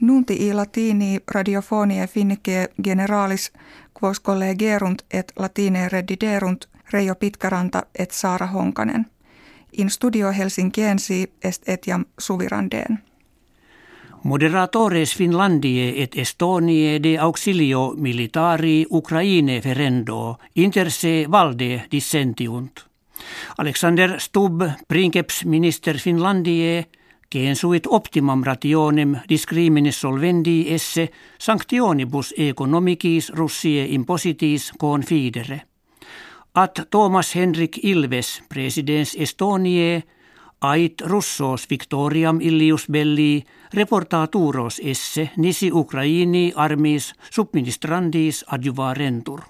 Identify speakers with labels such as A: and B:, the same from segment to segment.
A: Nunti i latini radiofonie finnike generalis quos collegerunt et latine rediderunt Reijo Pitkäranta et Saara Honkanen. In studio Helsinkiensi est etiam suvirandeen.
B: Moderatores Finlandie et Estonie de auxilio militari Ukraine ferendo inter se valde dissentiunt. Alexander Stubb, princeps minister Finlandie, Kensuit optimam rationem discriminis solvendi esse sanctionibus economicis Russie impositis confidere. At Thomas Henrik Ilves, presidens Estoniae, ait russos victoriam illius belli reportaturos esse nisi Ukraini armis subministrandis adjuvarentur.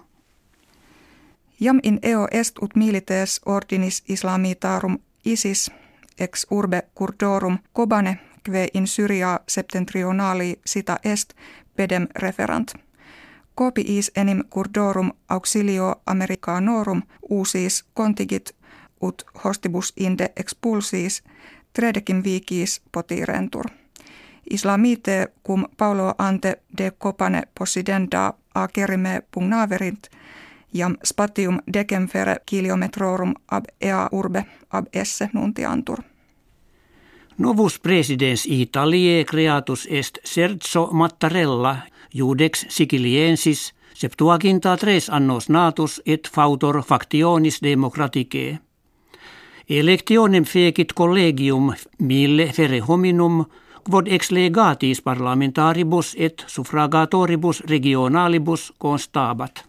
A: Jam in eo est ut milites ordinis islamitarum ISIS ex urbe curdorum Kobane kve in Syria septentrionali sita est pedem referant. Copiis enim curdorum auxilio americanorum uusis contigit ut hostibus inde expulsis tredecim vicis potirentur. Islamite cum Paulo ante de copane possidenda acerime pugnaverint jam spatium decemfere kilometrorum ab ea urbe ab esse nuntiantur.
B: Novus presidens Italiae creatus est Sergio Mattarella, judex siciliensis, septuaginta tres annos natus et fautor factionis democraticae. Electionem fecit collegium mille fere hominum, quod ex legatis parlamentaribus et suffragatoribus regionalibus constabat.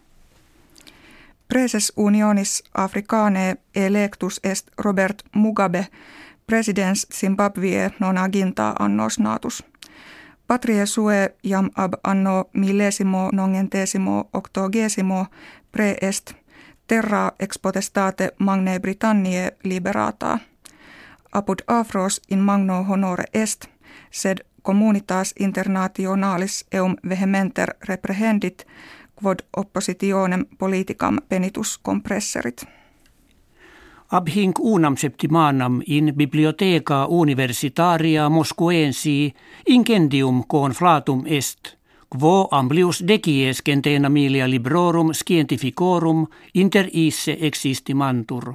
A: Preses unionis Africanae electus est Robert Mugabe, presidens Zimbabwe non aginta annos natus. Patrie sue jam ab anno millesimo nongentesimo octogesimo pre est terra ex potestate magne Britanniae liberata. Apud afros in magno honore est, sed communitas internationalis eum vehementer reprehendit, quod oppositionem politicam penitus compresserit.
B: Ab hinc unam septimanam in bibliotheca universitaria Moscoensi incendium conflatum est, quo amplius decies centena milia librorum scientificorum inter isse existimantur.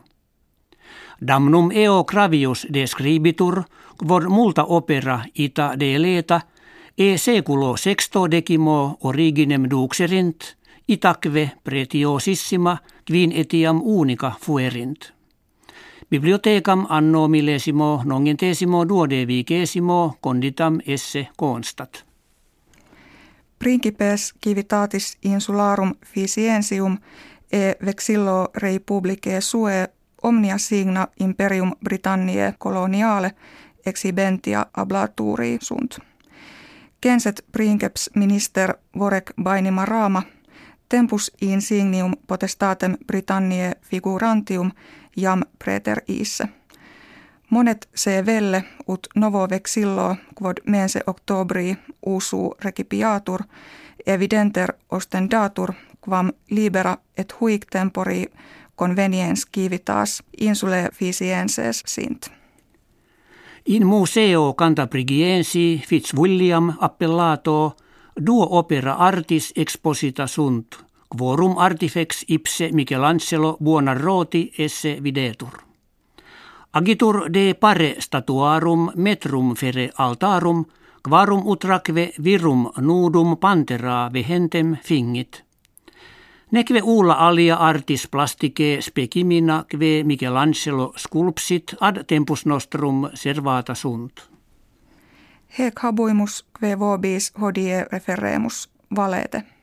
B: Damnum eo gravius describitur, quod multa opera ita deleta, e seculo sexto decimo originem duxerint, itaque pretiosissima quin etiam unica fuerint. Bibliothecam anno millesimo nongentesimo duodevicesimo conditam esse constat.
A: Principes civitatis insularum fisiensium e vexillo rei sue omnia signa imperium Britanniae coloniale exibentia ablaturi sunt. Kenset princeps minister vorek bainima raama tempus insignium potestatem Britanniae figurantium jam preter isse. Monet se velle ut novo vexillo quod mense octobri usu recipiatur evidenter ostendatur quam libera et huic tempori conveniens civitas insule fisienses sint.
B: In museo Cantabrigiensi Fitzwilliam appellato duo opera artis exposita sunt, quorum artifex ipse Michelangelo Buonarroti esse videtur. Agitur de pare statuarum metrum fere altarum, quarum utraque virum nudum pantera vehentem fingit. Nekve ulla alia artis plastike spekimina kve Michelangelo sculpsit ad tempus nostrum servata sunt.
A: Hec habuimus kve vobis hodie referemus valete.